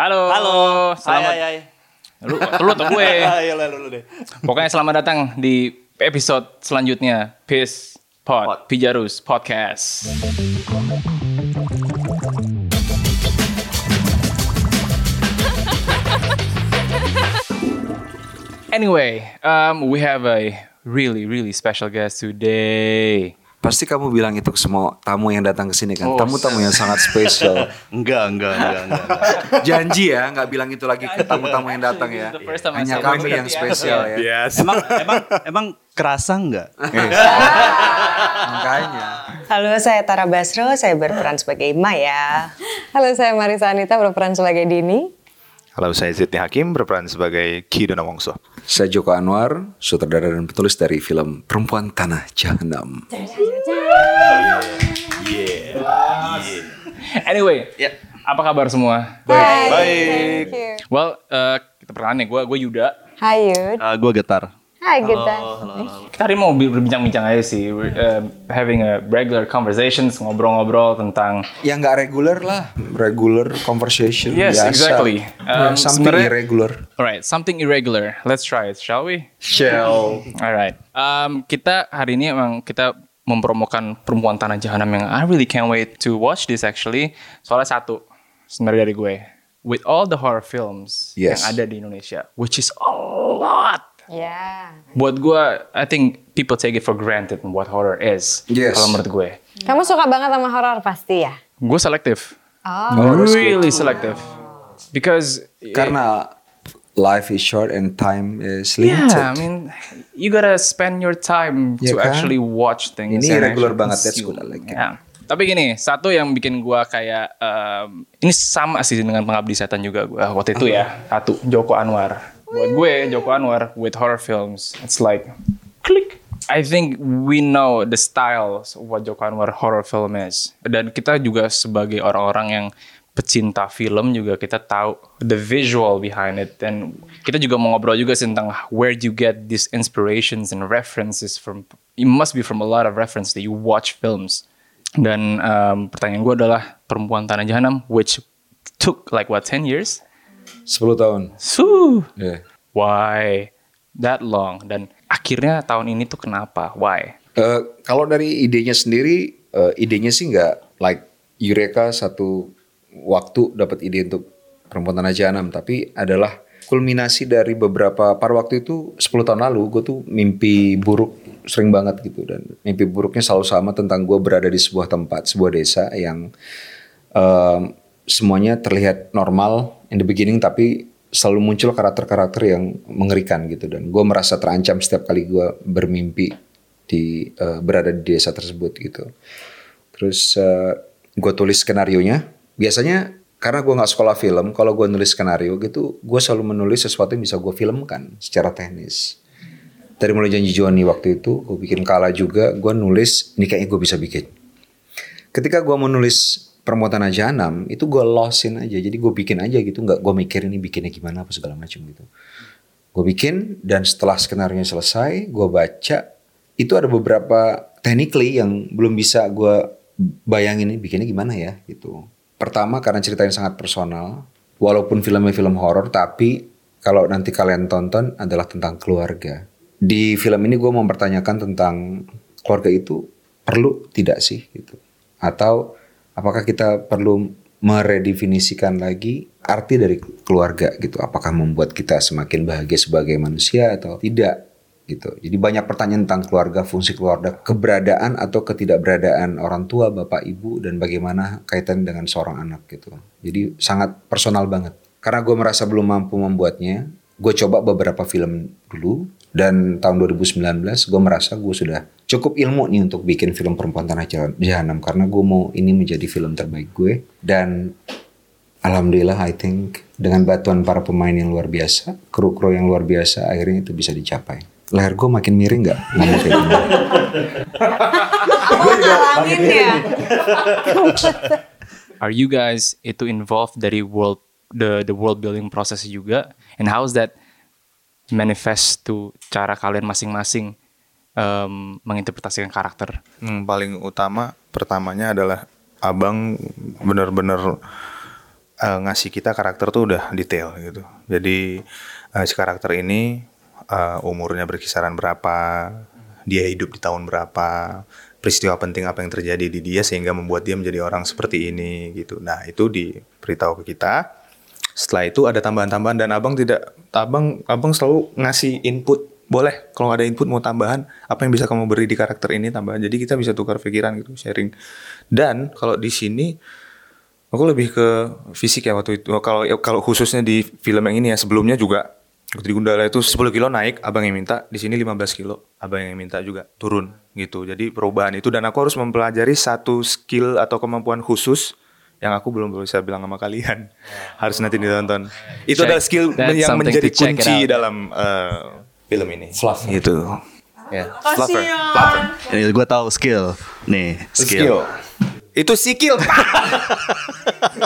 Halo. Halo. Selamat. Hai, hai, hai. Lu, lu atau gue? Ayo lah lu deh. Pokoknya selamat datang di episode selanjutnya. Peace Pod, Pod. Pijarus Podcast. Anyway, um, we have a really really special guest today. Pasti kamu bilang itu ke semua tamu yang datang ke sini kan. Oh, Tamu-tamu yang sangat spesial. Enggak, enggak, enggak, enggak. enggak. Janji ya, nggak bilang itu lagi ke tamu-tamu yang datang ya. Hanya kami yang spesial ya. Yes. Emang emang emang kerasa enggak? Makanya. Halo, saya Tara Basro, saya berperan sebagai Maya. Halo, saya Marisa Anita, berperan sebagai Dini. Halo, saya Zidni Hakim berperan sebagai Ki Dona Wongso. Saya Joko Anwar, sutradara dan penulis dari film Perempuan Tanah Jahanam. Anyway, Ya. apa kabar semua? Baik. thank you. Well, uh, kita perkenalan ya. Gue gue Yuda. Hai, Yud. Ah, gua getar. Hai, Gita. Kita hari mau berbincang-bincang aja sih, We're, uh, having a regular conversations, ngobrol-ngobrol tentang Yang nggak regular lah, regular conversation Yes, biasa. exactly. Ya, Um, something sebenarnya- irregular. Alright, something irregular. Let's try it, shall we? Shell. Alright. Um, kita hari ini emang kita mempromokan Perempuan Tanah Jahanam yang I really can't wait to watch this actually. Soalnya satu, sebenarnya dari gue. With all the horror films Yes. yang ada di Indonesia, which is a lot. Ya. Buat gue, I think people take it for granted what horror is. Yes. Kalau menurut gue. Kamu suka banget sama horor pasti ya? Gue selektif. Oh. really selective. Because Karena life is short and time is yeah, limited. I mean, you gotta spend your time Ya to kan? actually watch things. Ini regular banget, that's good, I like. Yeah. Tapi gini, satu yang bikin gua kayak um, ini sama sih dengan pengabdi setan juga gua waktu itu ya. Satu, Joko Anwar. Buat gue, Joko Anwar with horror films, it's like click. I think we know the styles of what Joko Anwar horror film is. Dan kita juga sebagai orang-orang yang pecinta film juga kita tahu the visual behind it dan kita juga mau ngobrol juga sih tentang where do you get these inspirations and references from it must be from a lot of reference that you watch films dan um, pertanyaan gue adalah perempuan tanah jahanam which took like what 10 years 10 tahun. Suh, Yeah. why that long dan akhirnya tahun ini tuh kenapa why Eh, kalau dari idenya sendiri, eh, idenya sih nggak like Eureka satu waktu dapat ide untuk perempuan tanah jahanam, tapi adalah kulminasi dari beberapa pada waktu itu 10 tahun lalu gue tuh mimpi buruk sering banget gitu dan mimpi buruknya selalu sama tentang gue berada di sebuah tempat sebuah desa yang em, semuanya terlihat normal in the beginning tapi selalu muncul karakter-karakter yang mengerikan gitu dan gue merasa terancam setiap kali gue bermimpi di eh, berada di desa tersebut gitu. Terus gue tulis skenario nya. Biasanya karena gue nggak sekolah film, kalau gue nulis skenario gitu, gue selalu menulis sesuatu yang bisa gue filmkan secara teknis. Dari mulai janji Joni waktu itu, gue bikin kala juga, gue nulis ini kayaknya gue bisa bikin. Ketika gue menulis Perempuan Tanah Jahanam, itu gue lossin aja. Jadi gue bikin aja gitu, nggak gue mikir ini bikinnya gimana apa segala macam gitu. Gue bikin dan setelah skenario selesai, gue baca itu ada beberapa technically yang belum bisa gue bayangin ini bikinnya gimana ya gitu. Pertama karena ceritanya sangat personal, walaupun filmnya film horor, tapi kalau nanti kalian tonton adalah tentang keluarga. Di film ini gue mempertanyakan tentang keluarga itu perlu tidak sih gitu, atau apakah kita perlu meredefinisikan lagi arti dari keluarga gitu? Apakah membuat kita semakin bahagia sebagai manusia atau tidak? gitu. Jadi banyak pertanyaan tentang keluarga, fungsi keluarga, keberadaan atau ketidakberadaan orang tua, bapak, ibu, dan bagaimana kaitan dengan seorang anak gitu. Jadi sangat personal banget. Karena gue merasa belum mampu membuatnya, gue coba beberapa film dulu dan tahun 2019 gue merasa gue sudah cukup ilmu nih untuk bikin film Perempuan Tanah Jahanam karena gue mau ini menjadi film terbaik gue dan Alhamdulillah I think dengan bantuan para pemain yang luar biasa, kru-kru yang luar biasa akhirnya itu bisa dicapai. Leher gue makin miring nggak? Ngomong kayak gini. Kamu ngalamin ya? are you guys itu involved dari world the the world building process juga and how is that manifest to cara kalian masing-masing um, menginterpretasikan karakter Hmm, paling utama pertamanya adalah abang bener-bener eh, ngasih kita karakter tuh udah detail gitu. Jadi eh, si karakter ini eh, umurnya berkisaran berapa, dia hidup di tahun berapa, peristiwa penting apa yang terjadi di dia sehingga membuat dia menjadi orang seperti ini gitu. Nah itu diberitahu ke kita. Setelah itu ada tambahan-tambahan dan abang tidak, abang abang selalu ngasih input. Boleh kalau ada input mau tambahan apa yang bisa kamu beri di karakter ini tambahan. Jadi kita bisa tukar pikiran gitu, sharing. Dan kalau di sini Aku lebih ke fisik ya waktu itu. Kalau kalau khususnya di film yang ini ya sebelumnya juga di Gundala itu 10 kilo naik, abang yang minta. Di sini 15 kilo, abang yang minta juga turun gitu. Jadi perubahan itu dan aku harus mempelajari satu skill atau kemampuan khusus yang aku belum bisa bilang sama kalian. harus nanti ditonton. Itu Check. adalah skill That's yang menjadi kunci dalam eh, film ini. Fluff. Gitu. Ya. Fluffer. Fluffer. Ini gue tahu skill. Nih, skill. Itu skill.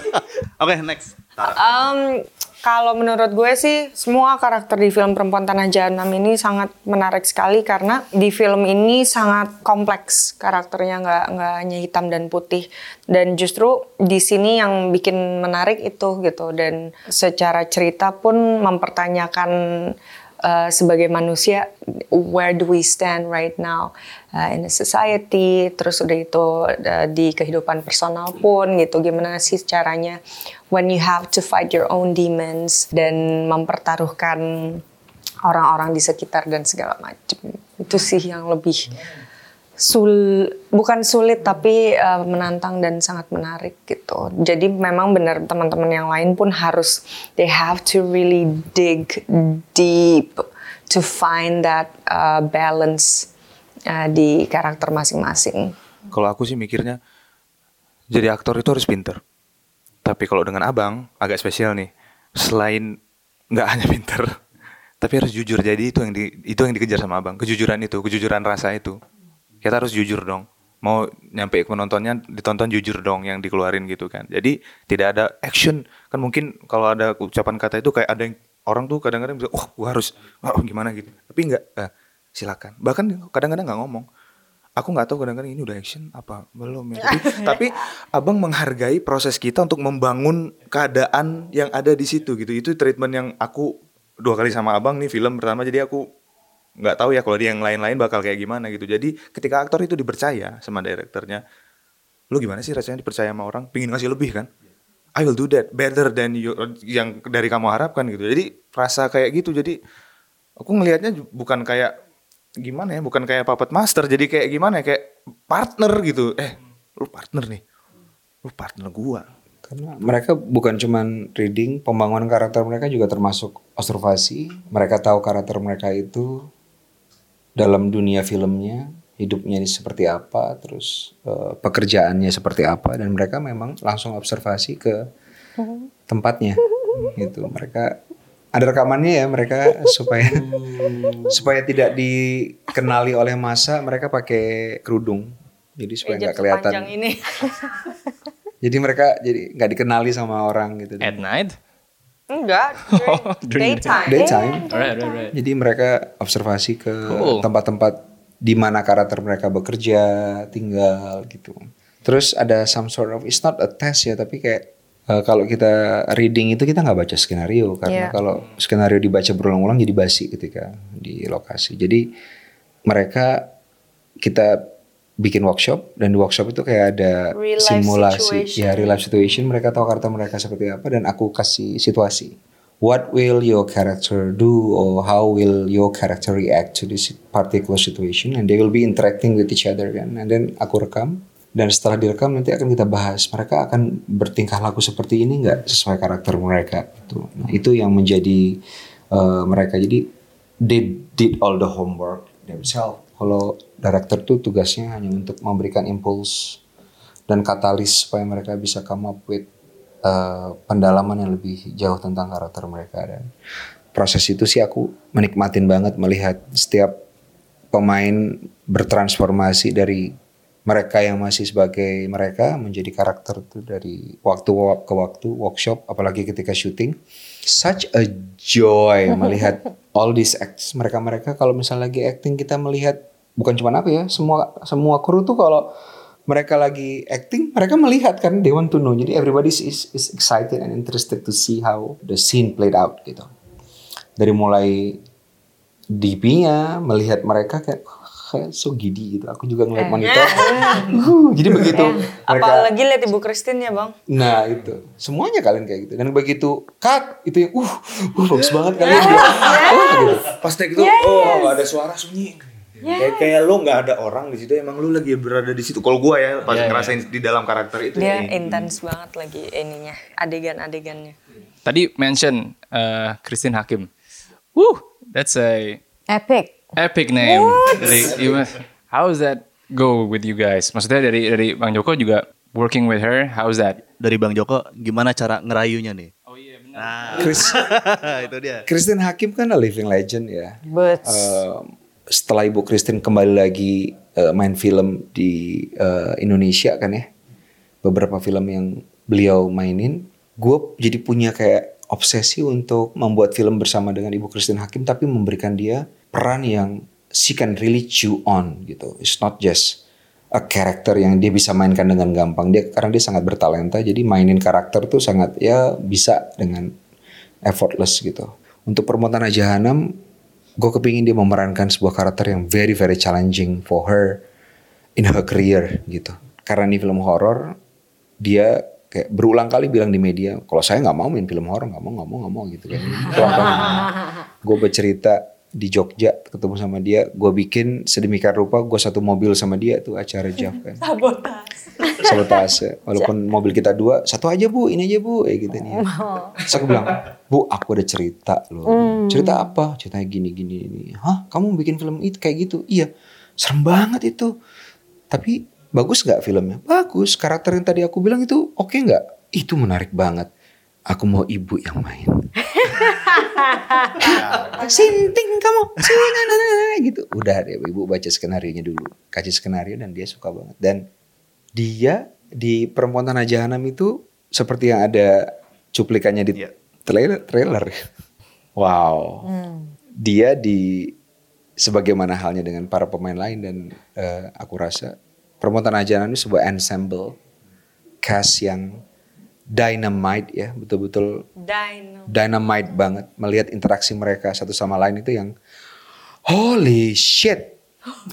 Oke, next. Um, kalau menurut gue sih semua karakter di film Perempuan Tanah Jahanam ini sangat menarik sekali karena di film ini sangat kompleks karakternya nggak nggak hanya hitam dan putih. Dan justru di sini yang bikin menarik itu gitu. Dan secara cerita pun mempertanyakan uh, sebagai manusia where do we stand right now uh, in the society? Terus udah itu uh, di kehidupan personal pun gitu. Gimana sih caranya when you have to fight your own demons dan mempertaruhkan orang-orang di sekitar dan segala macam itu sih yang lebih sul bukan sulit tapi uh, menantang dan sangat menarik gitu. Jadi memang benar teman-teman yang lain pun harus they have to really dig deep to find that uh, balance uh, di karakter masing-masing. Kalau aku sih mikirnya jadi aktor itu harus pinter. Tapi kalau dengan abang agak spesial nih. Selain nggak hanya pinter, tapi harus jujur. Jadi itu yang di, itu yang dikejar sama abang. Kejujuran itu, kejujuran rasa itu. Kita harus jujur dong. Mau nyampe ke penontonnya ditonton jujur dong yang dikeluarin gitu kan. Jadi tidak ada action. Kan mungkin kalau ada ucapan kata itu kayak ada yang orang tuh kadang-kadang bisa, oh gua harus, oh gimana gitu. Tapi enggak, eh, silakan. Bahkan kadang-kadang nggak ngomong aku nggak tahu kadang-kadang ini udah action apa belum ya. Tapi, tapi abang menghargai proses kita untuk membangun keadaan yang ada di situ gitu. Itu treatment yang aku dua kali sama abang nih film pertama jadi aku nggak tahu ya kalau dia yang lain-lain bakal kayak gimana gitu. Jadi ketika aktor itu dipercaya sama direkturnya, lu gimana sih rasanya dipercaya sama orang? Pingin ngasih lebih kan? I will do that better than you, yang dari kamu harapkan gitu. Jadi rasa kayak gitu. Jadi aku ngelihatnya bukan kayak gimana ya, bukan kayak puppet master. Jadi kayak gimana ya, kayak partner gitu. Eh, lu partner nih, lu partner gua. Karena mereka bukan cuman reading, pembangunan karakter mereka juga termasuk observasi. Mereka tahu karakter mereka itu dalam dunia filmnya, hidupnya ini seperti apa, terus eh, pekerjaannya seperti apa, dan mereka memang langsung observasi ke tempatnya. Gitu. Mereka ada rekamannya ya mereka supaya supaya tidak dikenali oleh masa, mereka pakai kerudung. Jadi supaya nggak kelihatan. Ini. Jadi mereka jadi nggak dikenali sama orang gitu. At night? Enggak, Oh, during the daytime. Daytime. Alright, alright, alright. Jadi mereka observasi ke Cool. tempat-tempat di mana karakter mereka bekerja, tinggal gitu. Terus ada some sort of it's not a test ya, tapi kayak eh, kalau kita reading itu kita nggak baca skenario karena Iya. kalau skenario dibaca berulang-ulang jadi basi ketika di lokasi. Jadi mereka kita bikin workshop dan di workshop itu kayak ada Real life simulasi. Situation. ya real life situation mereka tahu karakter mereka seperti apa dan aku kasih situasi. What will your character do or how will your character react to this particular situation? And they will be interacting with each other kan and then aku rekam dan setelah direkam nanti akan kita bahas mereka akan bertingkah laku seperti ini nggak sesuai karakter mereka itu nah, itu yang menjadi uh, mereka. Jadi they did all the homework themselves kalau director tuh tugasnya hanya untuk memberikan impuls dan katalis supaya mereka bisa come up with uh, pendalaman yang lebih jauh tentang karakter mereka. Dan proses itu sih aku menikmatin banget melihat setiap pemain bertransformasi dari mereka yang masih sebagai mereka menjadi karakter itu dari waktu ke waktu workshop apalagi ketika syuting. Such a joy melihat all these acts mereka-mereka. Kalau misalnya lagi acting kita melihat bukan cuma aku ya semua semua kru tuh kalau mereka lagi acting, mereka melihat kan they want to know. Jadi everybody is is excited and interested to see how the scene played out gitu. Dari mulai DP-nya melihat mereka kayak kayak so giddy gitu. Aku juga ngeliat monitor. Uh, jadi begitu mereka Apalagi lihat Ibu Christine ya bang. Nah itu semuanya kalian kayak gitu dan begitu cut itu yang uh, uh bagus banget kalian gitu. Oh, gitu. Pas take itu oh ada suara sunyi. Kayak kayak lu nggak ada orang di situ emang lu lagi berada di situ. Kalau gua ya pas ngerasain di dalam karakter itu Dia ya. intens banget lagi ininya adegan-adegannya. Tadi mention uh, Christine Hakim. Woo, that's a Epic. epic name. Dari, you- how's that go with you guys? Maksudnya dari dari Bang Joko juga working with her, how's that? Dari Bang Joko, gimana cara ngerayunya nih? Oh iya benar. Nah, Chris, itu dia. Christine Hakim kan a living legend ya. But Um, setelah Ibu Christine kembali lagi uh, main film di uh, Indonesia kan ya, beberapa film yang beliau mainin, gue jadi punya kayak obsesi untuk membuat film bersama dengan Ibu Christine Hakim, tapi memberikan dia peran yang she can really chew on gitu. It's not just a character yang dia bisa mainkan dengan gampang. Dia karena dia sangat bertalenta, jadi mainin karakter tuh sangat ya bisa dengan effortless gitu. Untuk permontana Jahanam, gue kepingin dia memerankan sebuah karakter yang very very challenging for her in her career gitu. Karena ini film horor, dia kayak berulang kali bilang di media, kalau saya nggak mau main film horor, nggak mau, nggak mau, nggak mau gitu kan. gue bercerita di Jogja ketemu sama dia, gue bikin sedemikian rupa, gue satu mobil sama dia tuh acara Jav kan. sabotase. Walaupun mobil kita dua, satu aja bu, ini aja bu, kayak gitu nih. Terus aku bilang, bu, aku ada cerita loh. Cerita apa? Ceritanya gini gini ini. Hah, kamu bikin film itu kayak gitu? Iya, serem banget itu. Tapi bagus nggak filmnya? Bagus. Karakter yang tadi aku bilang itu oke nggak? Itu menarik banget. Aku mau ibu yang main. Sinting kamu, gitu. Udah deh, ibu baca skenario nya dulu, kasih skenario dan dia suka banget. Dan dia di Perempuan Tanah Jahanam itu seperti yang ada cuplikannya di trailer. trailer. Wow, dia di sebagaimana halnya dengan para pemain lain dan eh, aku rasa Perempuan Tanah Jahanam ini sebuah ensemble cast yang dynamite ya, betul-betul Dino. dynamite banget melihat interaksi mereka satu sama lain itu yang holy shit.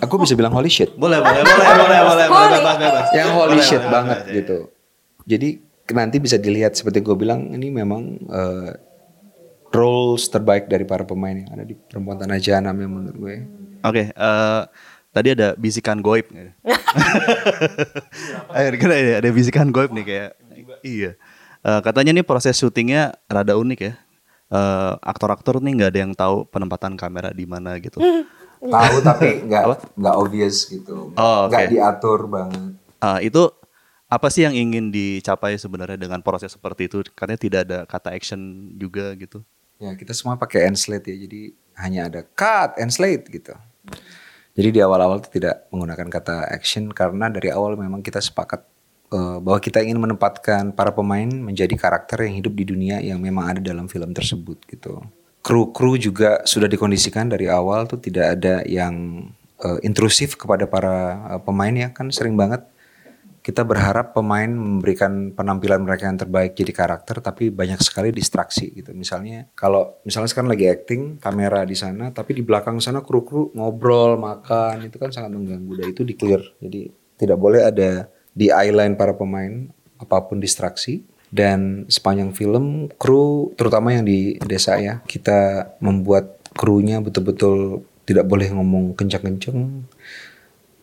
Aku bisa bilang holy shit. Boleh, boleh, boleh, boleh, boleh, boleh, bebas, bebas. Yang holy Boleh, shit boleh, banget boleh, gitu. Jadi nanti bisa dilihat seperti gue bilang ini memang eh, roles terbaik dari para pemain yang ada di Perempuan Tanah Jahanam yang menurut gue. Oke, eh, tadi ada bisikan goib. Ada, ada bisikan goib nih kayak. Iya. Eh, katanya nih proses syutingnya rada unik ya. Eh, aktor-aktor nih nggak ada yang tahu penempatan kamera di mana gitu. Tahu tapi nggak nggak obvious gitu. Oh, oke. Nggak diatur banget. Eh, itu apa sih yang ingin dicapai sebenarnya dengan proses seperti itu? Katanya tidak ada kata action juga gitu. Ya kita semua pakai Enslate ya, jadi hanya ada cut Enslate gitu. Jadi di awal-awal itu tidak menggunakan kata action karena dari awal memang kita sepakat eh, bahwa kita ingin menempatkan para pemain menjadi karakter yang hidup di dunia yang memang ada dalam film tersebut gitu. Kru-kru juga sudah dikondisikan dari awal tuh tidak ada yang eh, intrusif kepada para eh, pemain ya kan sering banget kita berharap pemain memberikan penampilan mereka yang terbaik jadi karakter tapi banyak sekali distraksi gitu misalnya kalau misalnya sekarang lagi acting kamera di sana tapi di belakang sana kru-kru ngobrol makan itu kan sangat mengganggu dan itu di clear jadi tidak boleh ada di eyeline para pemain apa pun distraksi dan sepanjang film kru terutama yang di desa ya kita membuat krunya betul-betul tidak boleh ngomong kencang-kencang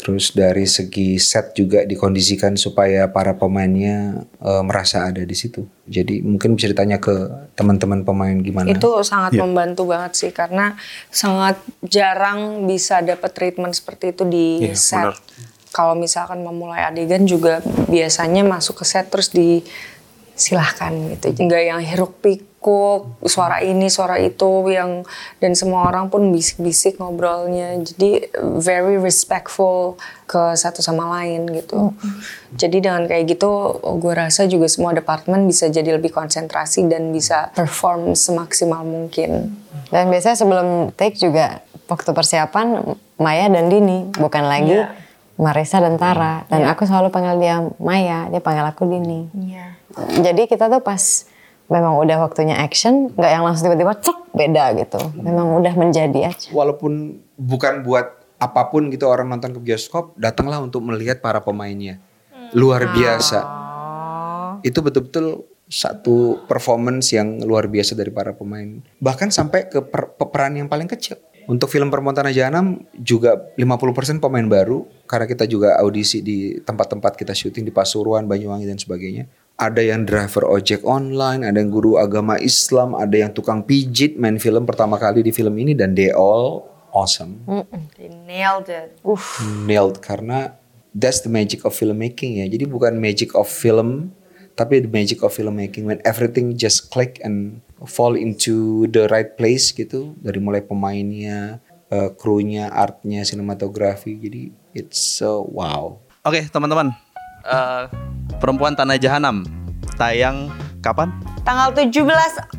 Terus dari segi set juga dikondisikan supaya para pemainnya eh, merasa ada di situ. Jadi mungkin bisa ditanya ke teman-teman pemain gimana. Itu sangat membantu banget sih karena sangat jarang bisa dapat treatment seperti itu di set. Kalau misalkan memulai adegan juga biasanya masuk ke set terus disilahkan gitu. Enggak yang hiruk pikuk, suara ini, suara itu yang dan semua orang pun bisik-bisik ngobrolnya. Jadi very respectful ke satu sama lain gitu. Jadi dengan kayak gitu gue rasa juga semua departemen bisa jadi lebih konsentrasi dan bisa perform semaksimal mungkin. Dan biasanya sebelum take juga waktu persiapan Maya dan Dini bukan lagi Iya. Marisa dan Tara. Dan aku selalu panggil dia Maya dia panggil aku Dini. Jadi kita tuh pas memang udah waktunya action nggak yang langsung tiba-tiba cek beda gitu. Memang udah menjadi aja. Walaupun bukan buat apa pun gitu orang nonton ke bioskop, datanglah untuk melihat para pemainnya. Luar biasa. Itu betul-betul satu performance yang luar biasa dari para pemain. Bahkan sampai ke per- peperan yang paling kecil. Untuk film Permontana Jahanam juga 50% pemain baru karena kita juga audisi di tempat-tempat kita syuting di Pasuruan, Banyuwangi dan sebagainya. Ada yang driver ojek online, ada yang guru agama Islam, ada yang tukang pijit main film pertama kali di film ini dan they all awesome. They nailed it. Nailed karena that's the magic of filmmaking ya. Jadi bukan magic of film tapi the magic of filmmaking when everything just click and fall into the right place gitu dari mulai pemainnya, eh, krunya, artnya, sinematografi. Jadi it's so wow. Oke teman-teman, Eh, Perempuan Tanah Jahanam tayang kapan? Tanggal 17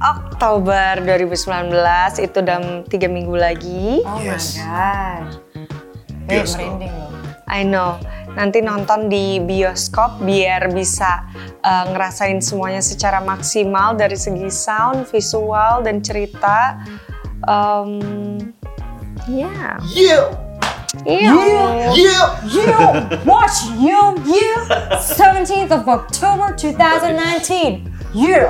Oktober 2019 itu dalam tiga minggu lagi. oh my god merinding loh I know. Nanti nonton di bioskop biar bisa uh, ngerasain semuanya secara maksimal dari segi sound, visual, dan cerita. Um, ya. Yeah, Iya. yeah. You watch you you 17th of October 2019 you